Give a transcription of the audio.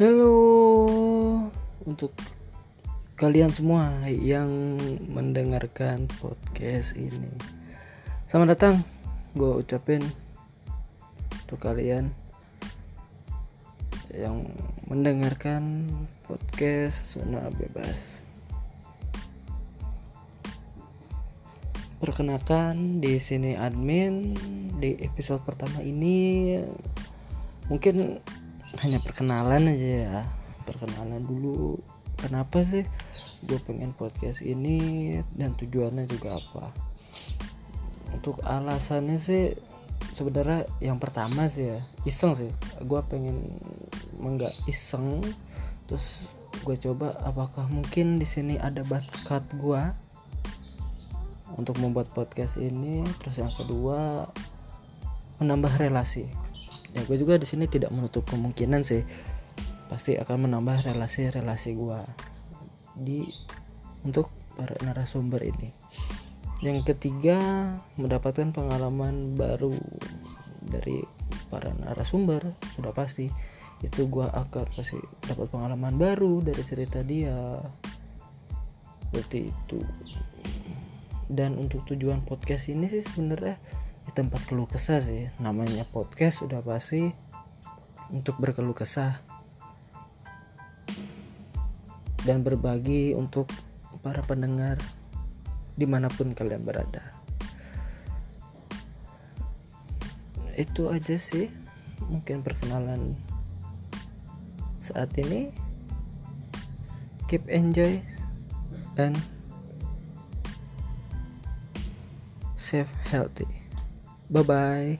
Halo untuk kalian semua yang mendengarkan podcast ini. Selamat datang, gue ucapin untuk kalian yang mendengarkan podcast Zona Bebas. Perkenalkan di sini admin di episode pertama ini mungkin hanya perkenalan aja ya. Perkenalan dulu. Kenapa sih gue pengen podcast ini dan tujuannya juga apa? Untuk alasannya sih sebenarnya yang pertama sih ya iseng sih. Gue pengen menggak iseng. Terus gue coba apakah mungkin di sini ada bakat gue untuk membuat podcast ini. Terus yang kedua menambah relasi ya gue juga di sini tidak menutup kemungkinan sih pasti akan menambah relasi-relasi gue di untuk para narasumber ini. Yang ketiga mendapatkan pengalaman baru dari para narasumber sudah pasti itu gue akan pasti dapat pengalaman baru dari cerita dia. Seperti itu. Dan untuk tujuan podcast ini sih sebenarnya di tempat keluh kesah sih. Namanya podcast udah pasti untuk berkeluh kesah. Dan berbagi untuk para pendengar di mana pun kalian berada. Itu aja sih mungkin perkenalan saat ini. Keep enjoy and save healthy Bye bye.